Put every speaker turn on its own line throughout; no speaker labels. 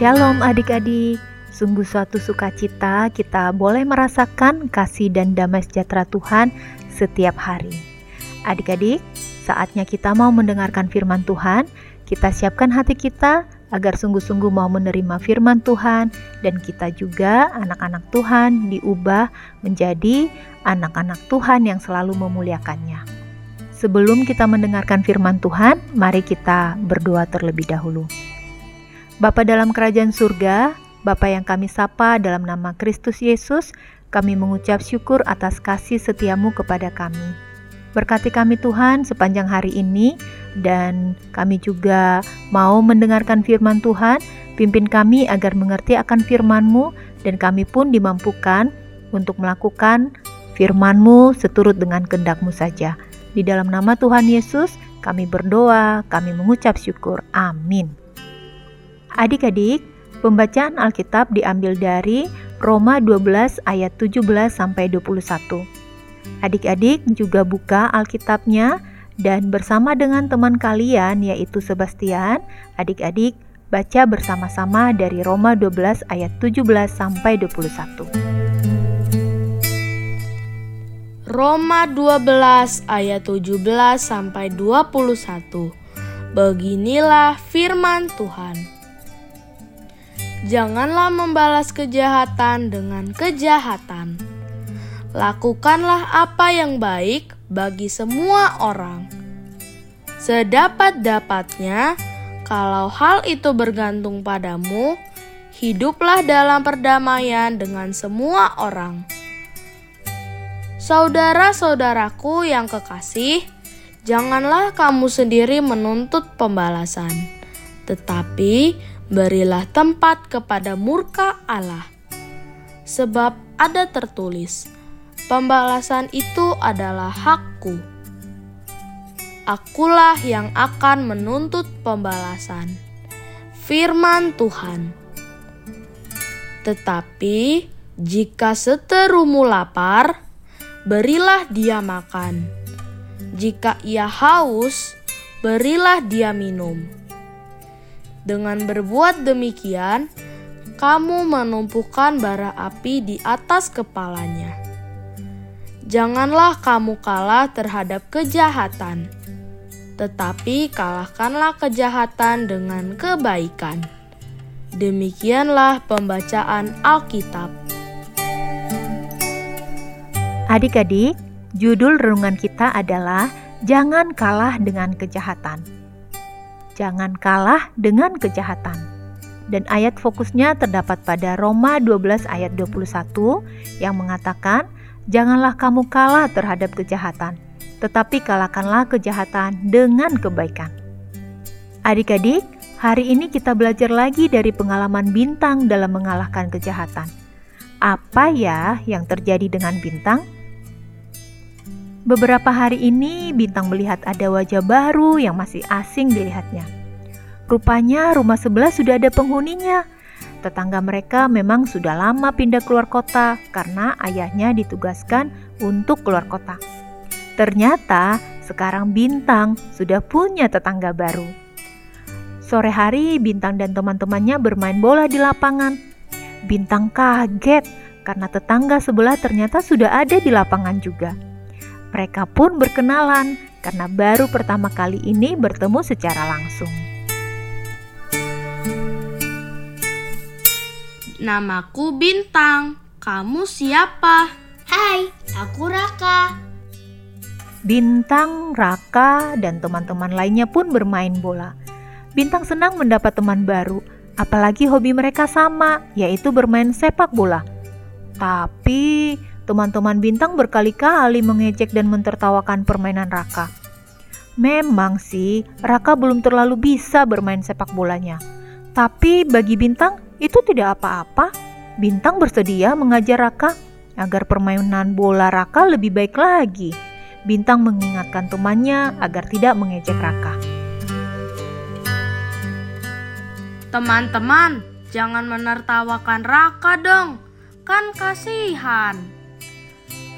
Shalom adik-adik, sungguh suatu sukacita kita boleh merasakan kasih dan damai sejahtera Tuhan setiap hari. Adik-adik, saatnya kita mau mendengarkan firman Tuhan, kita siapkan hati kita agar sungguh-sungguh mau menerima firman Tuhan dan kita juga anak-anak Tuhan diubah menjadi anak-anak Tuhan yang selalu memuliakannya. Sebelum kita mendengarkan firman Tuhan, mari kita berdoa terlebih dahulu. Bapa dalam kerajaan surga, Bapa yang kami sapa dalam nama Kristus Yesus, kami mengucap syukur atas kasih setiamu kepada kami. Berkati kami Tuhan sepanjang hari ini dan kami juga mau mendengarkan firman Tuhan, pimpin kami agar mengerti akan firman-Mu dan kami pun dimampukan untuk melakukan firman-Mu seturut dengan kehendak-Mu saja. Di dalam nama Tuhan Yesus, kami berdoa, kami mengucap syukur. Amin. Adik-adik, pembacaan Alkitab diambil dari Roma 12 ayat 17 sampai 21. Adik-adik juga buka Alkitabnya dan bersama dengan teman kalian yaitu Sebastian, adik-adik baca bersama-sama dari Roma 12 ayat 17 sampai 21.
Roma 12 ayat 17 sampai 21. Beginilah firman Tuhan. Janganlah membalas kejahatan dengan kejahatan. Lakukanlah apa yang baik bagi semua orang. Sedapat-dapatnya, kalau hal itu bergantung padamu, hiduplah dalam perdamaian dengan semua orang. Saudara-saudaraku yang kekasih, janganlah kamu sendiri menuntut pembalasan, tetapi berilah tempat kepada murka Allah. Sebab ada tertulis, pembalasan itu adalah hakku. Akulah yang akan menuntut pembalasan. Firman Tuhan. Tetapi jika seterumu lapar, berilah dia makan. Jika ia haus, berilah dia minum dengan berbuat demikian, kamu menumpukan bara api di atas kepalanya. Janganlah kamu kalah terhadap kejahatan, tetapi kalahkanlah kejahatan dengan kebaikan. Demikianlah pembacaan Alkitab.
Adik-adik, judul renungan kita adalah "Jangan Kalah dengan Kejahatan" jangan kalah dengan kejahatan. Dan ayat fokusnya terdapat pada Roma 12 ayat 21 yang mengatakan, Janganlah kamu kalah terhadap kejahatan, tetapi kalahkanlah kejahatan dengan kebaikan. Adik-adik, hari ini kita belajar lagi dari pengalaman bintang dalam mengalahkan kejahatan. Apa ya yang terjadi dengan bintang? Beberapa hari ini, Bintang melihat ada wajah baru yang masih asing dilihatnya. Rupanya rumah sebelah sudah ada penghuninya. Tetangga mereka memang sudah lama pindah keluar kota karena ayahnya ditugaskan untuk keluar kota. Ternyata sekarang Bintang sudah punya tetangga baru. Sore hari Bintang dan teman-temannya bermain bola di lapangan. Bintang kaget karena tetangga sebelah ternyata sudah ada di lapangan juga. Mereka pun berkenalan karena baru pertama kali ini bertemu secara langsung.
Namaku Bintang. Kamu siapa?
Hai, aku Raka.
Bintang, Raka, dan teman-teman lainnya pun bermain bola. Bintang senang mendapat teman baru, apalagi hobi mereka sama, yaitu bermain sepak bola. Tapi Teman-teman Bintang berkali-kali mengejek dan mentertawakan permainan Raka. Memang sih, Raka belum terlalu bisa bermain sepak bolanya. Tapi bagi Bintang, itu tidak apa-apa. Bintang bersedia mengajar Raka agar permainan bola Raka lebih baik lagi. Bintang mengingatkan temannya agar tidak mengejek Raka.
Teman-teman, jangan menertawakan Raka dong. Kan kasihan.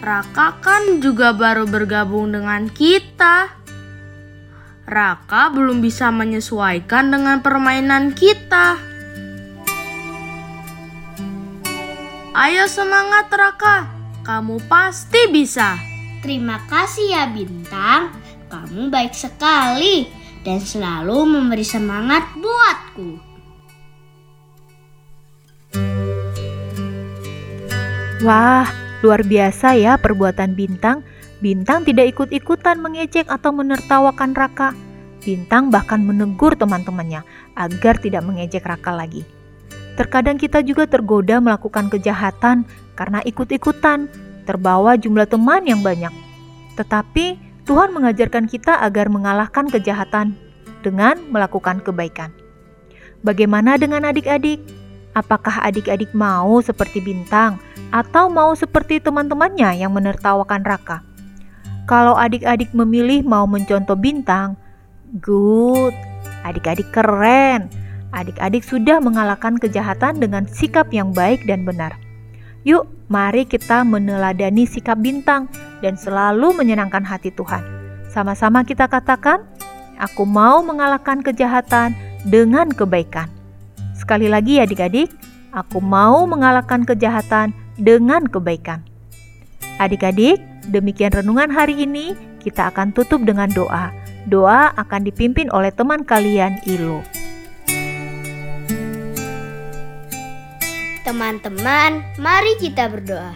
Raka kan juga baru bergabung dengan kita. Raka belum bisa menyesuaikan dengan permainan kita. Ayo semangat Raka, kamu pasti bisa.
Terima kasih ya Bintang, kamu baik sekali dan selalu memberi semangat buatku.
Wah, luar biasa ya perbuatan Bintang. Bintang tidak ikut-ikutan mengejek atau menertawakan Raka. Bintang bahkan menegur teman-temannya agar tidak mengejek Raka lagi. Terkadang kita juga tergoda melakukan kejahatan karena ikut-ikutan, terbawa jumlah teman yang banyak. Tetapi Tuhan mengajarkan kita agar mengalahkan kejahatan dengan melakukan kebaikan. Bagaimana dengan adik-adik? Apakah adik-adik mau seperti bintang atau mau seperti teman-temannya yang menertawakan Raka? Kalau adik-adik memilih mau mencontoh bintang, good. Adik-adik keren. Adik-adik sudah mengalahkan kejahatan dengan sikap yang baik dan benar. Yuk, mari kita meneladani sikap bintang dan selalu menyenangkan hati Tuhan. Sama-sama kita katakan, aku mau mengalahkan kejahatan dengan kebaikan. Sekali lagi ya adik-adik, aku mau mengalahkan kejahatan dengan kebaikan. Adik-adik, demikian renungan hari ini. Kita akan tutup dengan doa. Doa akan dipimpin oleh teman kalian, Ilo.
Teman-teman, mari kita berdoa.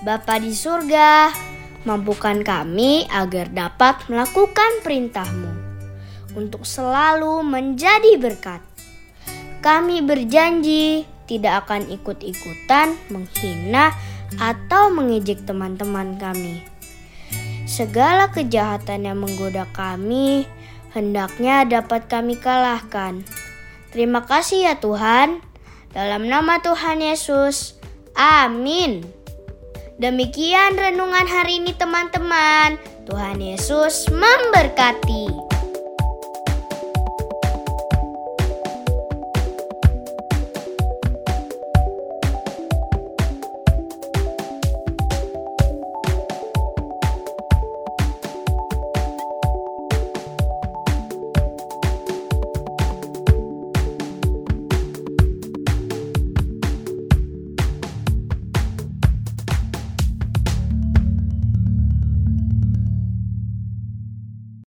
Bapa di surga, mampukan kami agar dapat melakukan perintahmu untuk selalu menjadi berkat. Kami berjanji tidak akan ikut-ikutan menghina atau mengejek teman-teman kami. Segala kejahatan yang menggoda kami hendaknya dapat kami kalahkan. Terima kasih ya Tuhan. Dalam nama Tuhan Yesus. Amin. Demikian renungan hari ini teman-teman. Tuhan Yesus memberkati.